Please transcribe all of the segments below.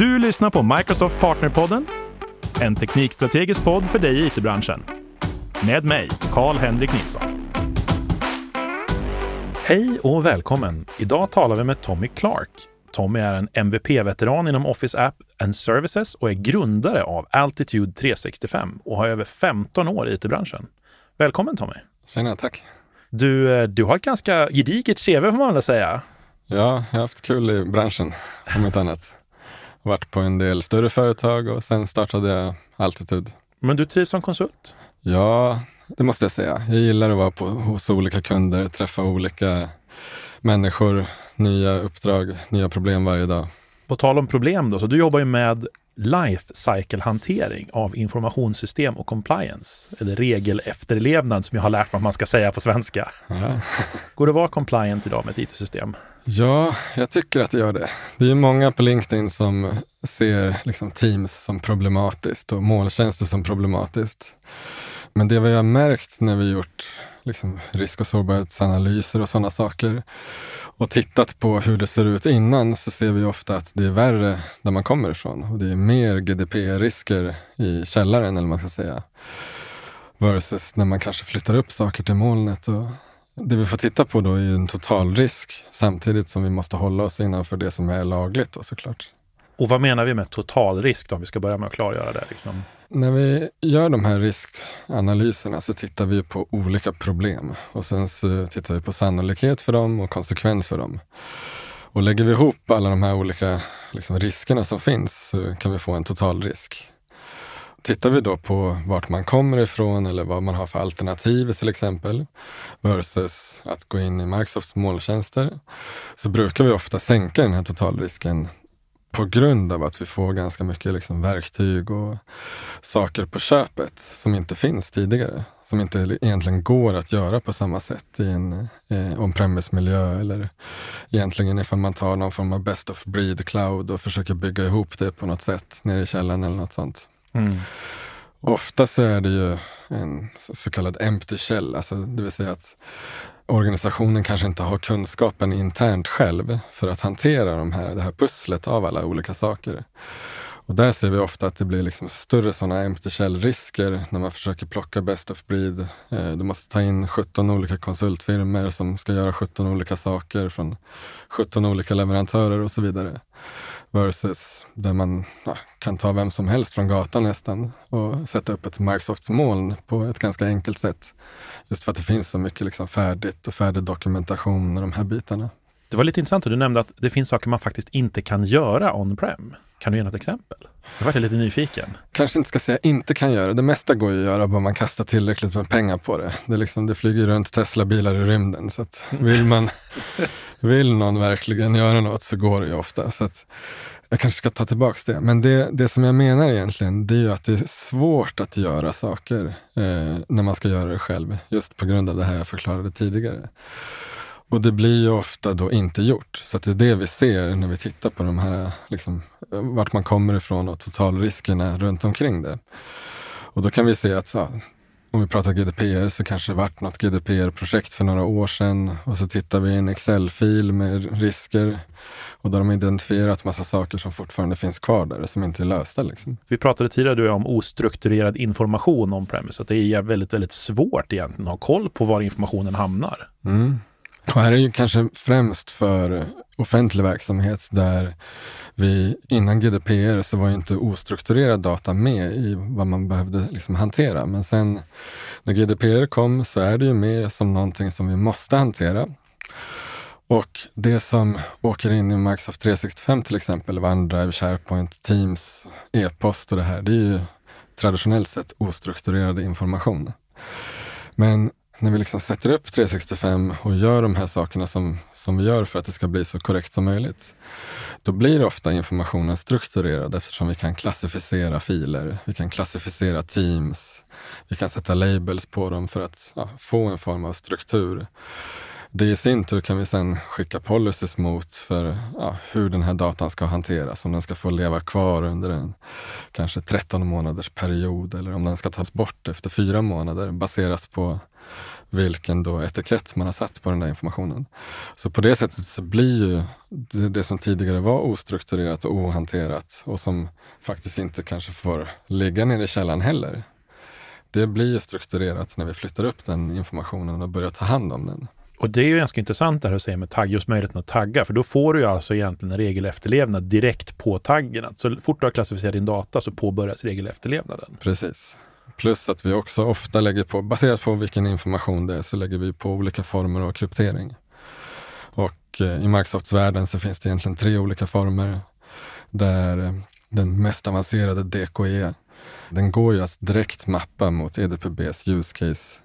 Du lyssnar på Microsoft Partnerpodden, en teknikstrategisk podd för dig i it-branschen. Med mig, Karl-Henrik Nilsson. Hej och välkommen! Idag talar vi med Tommy Clark. Tommy är en MVP-veteran inom Office App and Services och är grundare av Altitude 365 och har över 15 år i it-branschen. Välkommen Tommy! Tjena, tack! Du, eh, du har ett ganska gediget CV får man väl säga? Ja, jag har haft kul i branschen, om inte annat. Varit på en del större företag och sen startade jag Altitude. Men du trivs som konsult? Ja, det måste jag säga. Jag gillar att vara på, hos olika kunder, träffa olika människor, nya uppdrag, nya problem varje dag. På tal om problem då, så du jobbar ju med life cycle-hantering av informationssystem och compliance, eller regelefterlevnad som jag har lärt mig att man ska säga på svenska. Ja. Går det att vara compliant idag med ett IT-system? Ja, jag tycker att det gör det. Det är ju många på LinkedIn som ser liksom Teams som problematiskt och molntjänster som problematiskt. Men det vi har märkt när vi gjort liksom risk och sårbarhetsanalyser och sådana saker och tittat på hur det ser ut innan så ser vi ofta att det är värre där man kommer ifrån och det är mer GDPR-risker i källaren eller man ska säga. Versus när man kanske flyttar upp saker till molnet. Och det vi får titta på då är en totalrisk samtidigt som vi måste hålla oss innanför det som är lagligt då såklart. Och vad menar vi med totalrisk då, om vi ska börja med att klargöra det? Liksom? När vi gör de här riskanalyserna så tittar vi på olika problem och sen så tittar vi på sannolikhet för dem och konsekvens för dem. Och lägger vi ihop alla de här olika liksom, riskerna som finns så kan vi få en totalrisk. Tittar vi då på vart man kommer ifrån eller vad man har för alternativ till exempel versus att gå in i Microsofts molntjänster så brukar vi ofta sänka den här totalrisken på grund av att vi får ganska mycket liksom verktyg och saker på köpet som inte finns tidigare. Som inte egentligen går att göra på samma sätt i en eh, on-premise-miljö eller egentligen ifall man tar någon form av best of breed cloud och försöker bygga ihop det på något sätt nere i källaren eller något sånt. Mm. Ofta så är det ju en så kallad empty shell, alltså det vill säga att organisationen kanske inte har kunskapen internt själv för att hantera de här, det här pusslet av alla olika saker. Och där ser vi ofta att det blir liksom större sådana empty shell-risker när man försöker plocka best of breed. Eh, du måste ta in 17 olika konsultfirmor som ska göra 17 olika saker från 17 olika leverantörer och så vidare. Versus där man ja, kan ta vem som helst från gatan nästan och sätta upp ett Microsoft-moln på ett ganska enkelt sätt. Just för att det finns så mycket liksom färdigt och färdig dokumentation och de här bitarna. Det var lite intressant att du nämnde att det finns saker man faktiskt inte kan göra on-prem. Kan du ge något exempel? Jag vart lite nyfiken. Kanske inte ska säga inte kan göra. Det mesta går ju att göra bara man kastar tillräckligt med pengar på det. Det, liksom, det flyger runt Tesla-bilar i rymden. Så att vill, man, vill någon verkligen göra något så går det ju ofta. Så att jag kanske ska ta tillbaka det. Men det, det som jag menar egentligen, det är ju att det är svårt att göra saker eh, när man ska göra det själv. Just på grund av det här jag förklarade tidigare. Och det blir ju ofta då inte gjort. Så det är det vi ser när vi tittar på de här, liksom, vart man kommer ifrån och totalriskerna runt omkring det. Och då kan vi se att så, om vi pratar GDPR så kanske det varit något GDPR-projekt för några år sedan och så tittar vi i en Excel-fil med risker och då har de identifierat massa saker som fortfarande finns kvar där som inte är lösta. Liksom. Vi pratade tidigare om ostrukturerad information om premise, att det är väldigt, väldigt svårt egentligen att ha koll på var informationen hamnar. Mm. Och här är ju kanske främst för offentlig verksamhet där vi innan GDPR så var inte ostrukturerad data med i vad man behövde liksom hantera. Men sen när GDPR kom så är det ju med som någonting som vi måste hantera. Och det som åker in i Microsoft 365 till exempel, OneDrive, SharePoint, Teams, e-post och det här, det är ju traditionellt sett ostrukturerad information. Men när vi liksom sätter upp 365 och gör de här sakerna som, som vi gör för att det ska bli så korrekt som möjligt, då blir ofta informationen strukturerad eftersom vi kan klassificera filer, vi kan klassificera teams, vi kan sätta labels på dem för att ja, få en form av struktur. Det i sin tur kan vi sedan skicka policies mot för ja, hur den här datan ska hanteras, om den ska få leva kvar under en kanske 13 månaders period eller om den ska tas bort efter fyra månader baserat på vilken då etikett man har satt på den där informationen. Så på det sättet så blir ju det, det som tidigare var ostrukturerat och ohanterat och som faktiskt inte kanske får ligga nere i källaren heller. Det blir ju strukturerat när vi flyttar upp den informationen och börjar ta hand om den. Och det är ju ganska intressant det här du säger med tagg, just möjligheten att tagga, för då får du ju alltså egentligen en regelefterlevnad direkt på taggen. Så fort du har klassificerat din data så påbörjas regelefterlevnaden. Precis. Plus att vi också ofta lägger på, baserat på vilken information det är, så lägger vi på olika former av kryptering. Och eh, i Microsofts världen så finns det egentligen tre olika former. Där eh, den mest avancerade DKE, den går ju att direkt mappa mot EDPBs use case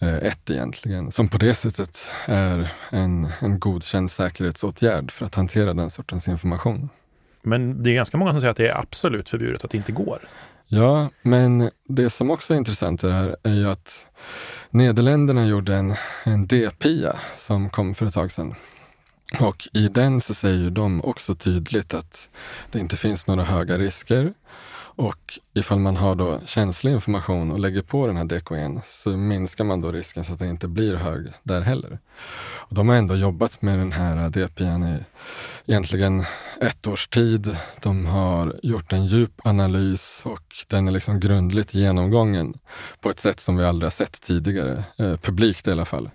eh, 1 egentligen, som på det sättet är en, en godkänd säkerhetsåtgärd för att hantera den sortens information. Men det är ganska många som säger att det är absolut förbjudet, att det inte går. Ja, men det som också är intressant i det här är ju att Nederländerna gjorde en, en DPIA som kom för ett tag sedan. Och i den så säger ju de också tydligt att det inte finns några höga risker och ifall man har då känslig information och lägger på den här DKN så minskar man då risken så att den inte blir hög där heller. Och de har ändå jobbat med den här DPN i egentligen ett års tid. De har gjort en djup analys och den är liksom grundligt genomgången på ett sätt som vi aldrig har sett tidigare, eh, publikt i alla fall.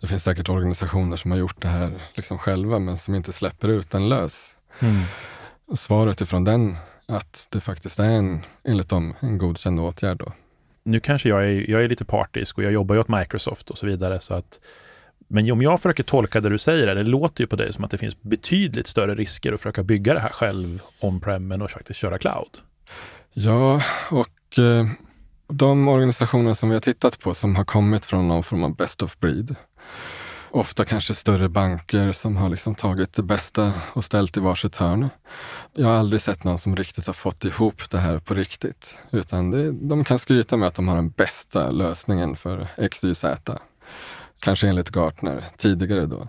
Det finns säkert organisationer som har gjort det här liksom själva men som inte släpper ut den lös. Mm. Svaret ifrån den att det faktiskt är en, enligt dem, en godkänd åtgärd. Då. Nu kanske jag är, jag är lite partisk och jag jobbar ju åt Microsoft och så vidare. Så att, men om jag försöker tolka det du säger, det låter ju på dig som att det finns betydligt större risker att försöka bygga det här själv on-prem än att faktiskt köra cloud. Ja, och eh, de organisationer som vi har tittat på som har kommit från någon form av best of breed ofta kanske större banker som har liksom tagit det bästa och ställt i varsitt hörn. Jag har aldrig sett någon som riktigt har fått ihop det här på riktigt. Utan det, de kan skryta med att de har den bästa lösningen för XYZ. Kanske enligt Gartner tidigare då.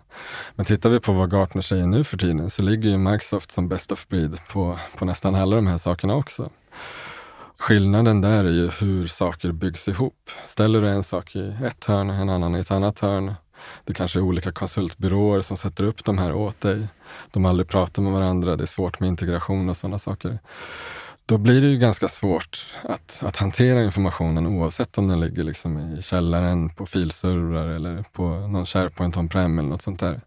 Men tittar vi på vad Gartner säger nu för tiden så ligger ju Microsoft som best of breed på, på nästan alla de här sakerna också. Skillnaden där är ju hur saker byggs ihop. Ställer du en sak i ett hörn, en annan i ett annat hörn det kanske är olika konsultbyråer som sätter upp de här åt dig. De har aldrig pratat med varandra, det är svårt med integration och sådana saker. Då blir det ju ganska svårt att, att hantera informationen oavsett om den ligger liksom i källaren, på filservrar eller på någon SharePoint on-prem eller något sånt där.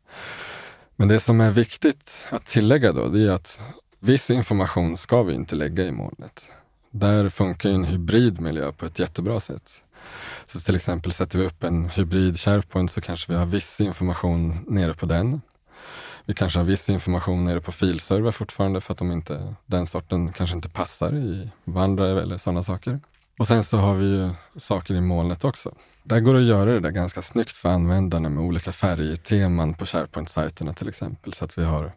Men det som är viktigt att tillägga då, det är att viss information ska vi inte lägga i molnet. Där funkar en hybridmiljö på ett jättebra sätt. Så till exempel sätter vi upp en hybrid SharePoint så kanske vi har viss information nere på den. Vi kanske har viss information nere på filserver fortfarande för att de inte, den sorten kanske inte passar i OneDrive eller sådana saker. Och sen så har vi ju saker i molnet också. Där går det att göra det där ganska snyggt för användarna med olika färgteman på SharePoint-sajterna till exempel. Så att vi har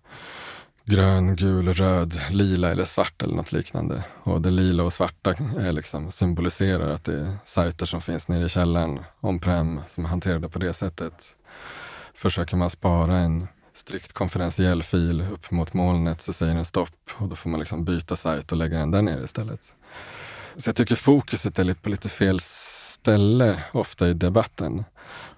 grön, gul, röd, lila eller svart eller något liknande. Och det lila och svarta är liksom, symboliserar att det är sajter som finns nere i källaren, on-prem, som är hanterade på det sättet. Försöker man spara en strikt konferentiell fil upp mot molnet så säger den stopp och då får man liksom byta sajt och lägga den där nere istället. Så jag tycker fokuset är på lite fel ställe ofta i debatten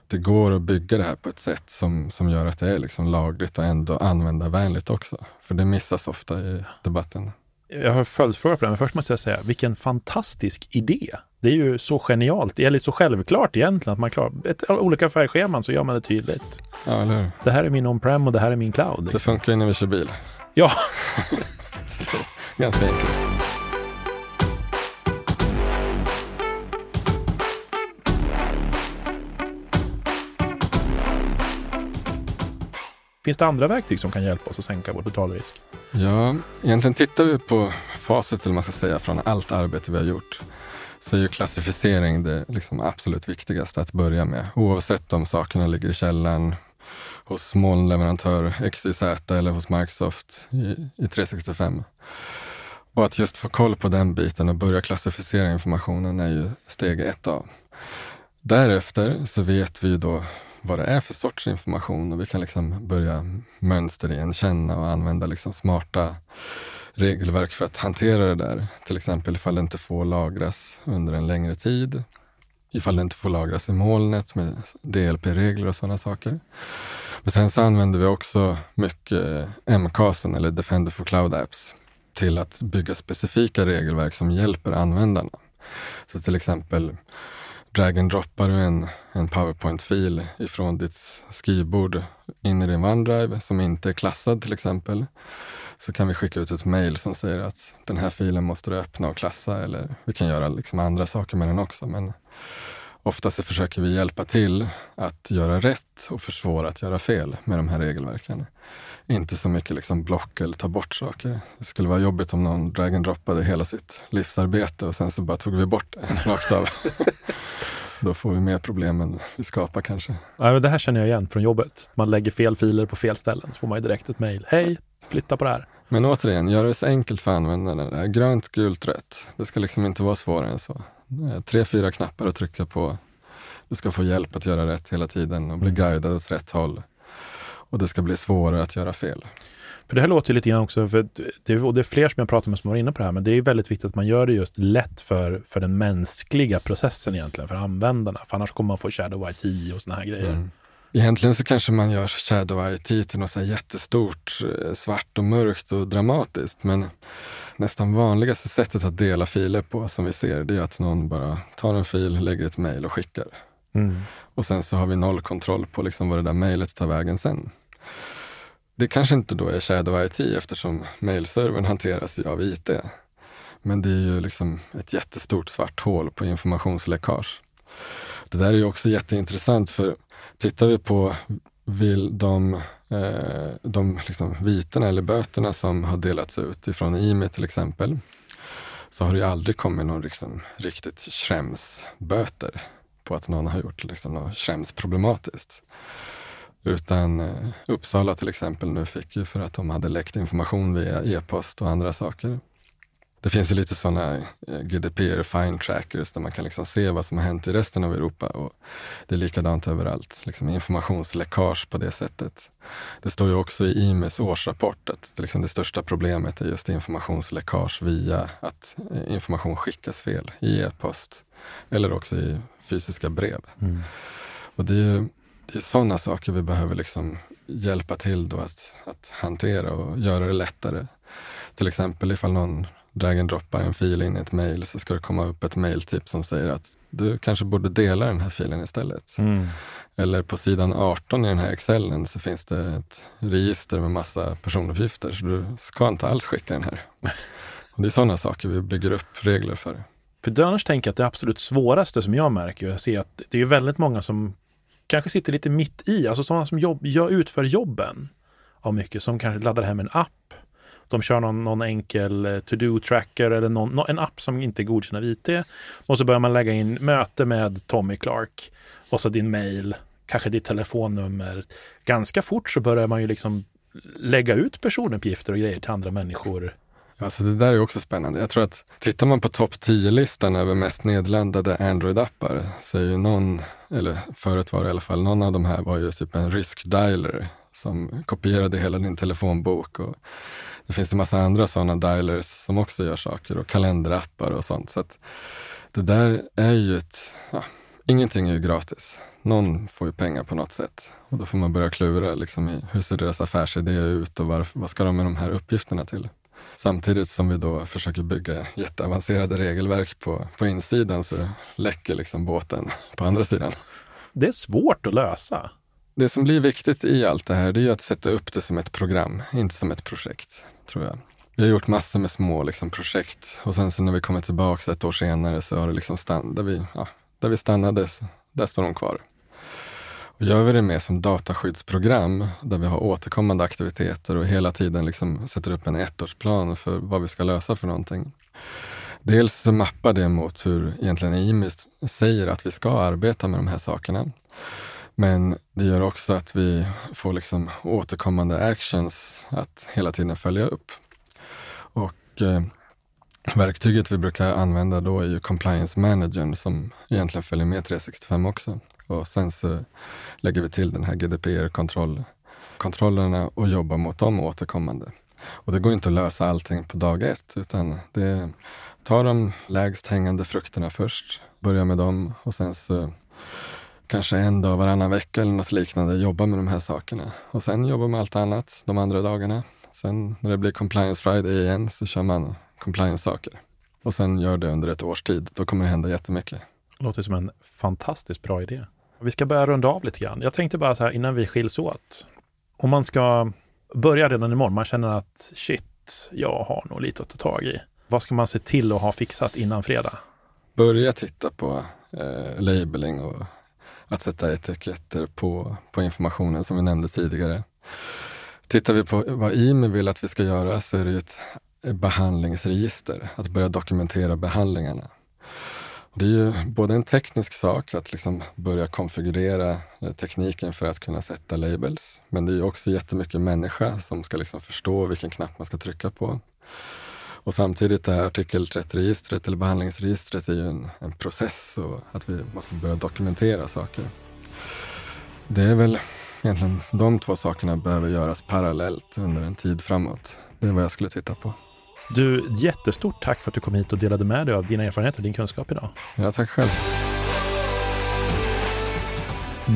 det går att bygga det här på ett sätt som, som gör att det är liksom lagligt och ändå användarvänligt också. För det missas ofta i debatten. Jag har följdfråga på det, men först måste jag säga, vilken fantastisk idé! Det är ju så genialt, eller så självklart egentligen, att man klarar ett, olika färgscheman så gör man det tydligt. Ja, eller hur? Det här är min on-prem och det här är min cloud. Liksom. Det funkar ju när vi kör bil. Ja! Ganska enkelt. Finns det andra verktyg som kan hjälpa oss att sänka vår totalrisk? Ja, egentligen tittar vi på facit, eller man ska säga, från allt arbete vi har gjort så är ju klassificering det liksom absolut viktigaste att börja med. Oavsett om sakerna ligger i källaren, hos molnleverantör XYZ eller hos Microsoft i, i 365. Och att just få koll på den biten och börja klassificera informationen är ju steg ett av. Därefter så vet vi då vad det är för sorts information och vi kan liksom börja mönsterigenkänna och använda liksom smarta regelverk för att hantera det där. Till exempel ifall det inte får lagras under en längre tid. ifall det inte får lagras i molnet med DLP-regler och sådana saker. Men sen så använder vi också mycket MCASen eller Defender for Cloud Apps till att bygga specifika regelverk som hjälper användarna. Så till exempel drag and droppar du en, en PowerPoint-fil ifrån ditt skrivbord in i din OneDrive som inte är klassad till exempel, så kan vi skicka ut ett mail som säger att den här filen måste du öppna och klassa eller vi kan göra liksom andra saker med den också. Men oftast försöker vi hjälpa till att göra rätt och försvåra att göra fel med de här regelverken. Inte så mycket liksom block eller ta bort saker. Det skulle vara jobbigt om någon drag and droppade hela sitt livsarbete och sen så bara tog vi bort det rakt av. Då får vi mer problem än vi skapar kanske. Ja, men det här känner jag igen från jobbet. Man lägger fel filer på fel ställen så får man ju direkt ett mejl. Hej, flytta på det här. Men återigen, gör det så enkelt för användarna. Grönt, gult, rött. Det ska liksom inte vara svårare än så. Tre, fyra knappar att trycka på. Du ska få hjälp att göra rätt hela tiden och bli mm. guidad åt rätt håll. Och det ska bli svårare att göra fel. För det här låter lite grann också, för det, och det är fler som jag pratar med som var inne på det här, men det är väldigt viktigt att man gör det just lätt för, för den mänskliga processen egentligen, för användarna. För annars kommer man få shadow IT och såna här grejer. Mm. Egentligen så kanske man gör shadow IT till något så jättestort, eh, svart och mörkt och dramatiskt. Men nästan vanligaste sättet att dela filer på som vi ser, det är att någon bara tar en fil, lägger ett mejl och skickar. Mm. Och sen så har vi noll kontroll på liksom vad det där mejlet tar vägen sen. Det kanske inte då är Shadow IT eftersom mailservern hanteras av IT. Men det är ju liksom ett jättestort svart hål på informationsläckage. Det där är ju också jätteintressant för tittar vi på vill de, eh, de liksom viterna eller böterna som har delats ut ifrån IMI till exempel, så har det ju aldrig kommit någon liksom, riktigt böter på att någon har gjort liksom, något schremsproblematiskt. Utan eh, Uppsala till exempel nu fick ju för att de hade läckt information via e-post och andra saker. Det finns ju lite sådana eh, GDPR fine trackers där man kan liksom se vad som har hänt i resten av Europa och det är likadant överallt. Liksom informationsläckage på det sättet. Det står ju också i IMEs årsrapport att det, liksom det största problemet är just informationsläckage via att eh, information skickas fel i e-post eller också i fysiska brev. Mm. Och det är ju det är sådana saker vi behöver liksom hjälpa till då att, att hantera och göra det lättare. Till exempel ifall någon drag and droppar en fil in i ett mejl så ska det komma upp ett mejltips som säger att du kanske borde dela den här filen istället. Mm. Eller på sidan 18 i den här excellen så finns det ett register med massa personuppgifter så du ska inte alls skicka den här. Och det är sådana saker vi bygger upp regler för. För annars tänker jag att det absolut svåraste som jag märker, jag ser att det är väldigt många som kanske sitter lite mitt i, alltså sådana som jobb, gör, utför jobben av mycket, som kanske laddar hem en app. De kör någon, någon enkel eh, to-do-tracker eller någon, en app som inte är godkänd av IT. Och så börjar man lägga in möte med Tommy Clark och så din mail, kanske ditt telefonnummer. Ganska fort så börjar man ju liksom lägga ut personuppgifter och grejer till andra människor Alltså det där är också spännande. Jag tror att tittar man på topp 10-listan över mest nedladdade Android-appar så är ju någon, eller förut var det i alla fall, någon av de här var ju typ en risk-dialer som kopierade hela din telefonbok. Och det finns en massa andra sådana dialers som också gör saker och kalenderappar och sånt. Så att det där är ju ett, ja, ingenting är ju gratis. Någon får ju pengar på något sätt och då får man börja klura liksom i hur ser deras affärsidé ut och varför, vad ska de med de här uppgifterna till? Samtidigt som vi då försöker bygga jätteavancerade regelverk på, på insidan så läcker liksom båten på andra sidan. Det är svårt att lösa. Det som blir viktigt i allt det här, det är att sätta upp det som ett program, inte som ett projekt, tror jag. Vi har gjort massor med små liksom, projekt och sen så när vi kommer tillbaka ett år senare så har det liksom stannat, där vi, ja, där vi stannade, där står de kvar. Och gör vi det mer som dataskyddsprogram där vi har återkommande aktiviteter och hela tiden liksom sätter upp en ettårsplan för vad vi ska lösa för någonting. Dels så mappar det mot hur egentligen IMI säger att vi ska arbeta med de här sakerna. Men det gör också att vi får liksom återkommande actions att hela tiden följa upp. Och eh, verktyget vi brukar använda då är ju Compliance Managern som egentligen följer med 365 också. Och sen så lägger vi till den här GDPR-kontrollerna och jobbar mot dem återkommande. Och det går inte att lösa allting på dag ett, utan det tar de lägst hängande frukterna först. börja med dem och sen så kanske en dag varannan vecka eller något liknande jobba med de här sakerna. Och sen jobba med allt annat de andra dagarna. Sen när det blir compliance friday igen så kör man compliance-saker. Och sen gör det under ett års tid. Då kommer det hända jättemycket. Låter som en fantastiskt bra idé. Vi ska börja runda av lite grann. Jag tänkte bara så här innan vi skiljs åt. Om man ska börja redan imorgon, man känner att shit, jag har nog lite att ta tag i. Vad ska man se till att ha fixat innan fredag? Börja titta på eh, labeling och att sätta etiketter på, på informationen som vi nämnde tidigare. Tittar vi på vad IMI vill att vi ska göra så är det ett behandlingsregister, att börja dokumentera behandlingarna. Det är ju både en teknisk sak att liksom börja konfigurera eh, tekniken för att kunna sätta labels, men det är också jättemycket människa som ska liksom förstå vilken knapp man ska trycka på. Och samtidigt det här artikel 30-registret eller behandlingsregistret är ju en, en process och att vi måste börja dokumentera saker. Det är väl egentligen de två sakerna behöver göras parallellt under en tid framåt. Det är vad jag skulle titta på. Du, jättestort tack för att du kom hit och delade med dig av dina erfarenheter och din kunskap idag. Ja, tack själv.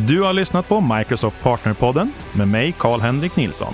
Du har lyssnat på Microsoft Partnerpodden med mig, Karl-Henrik Nilsson.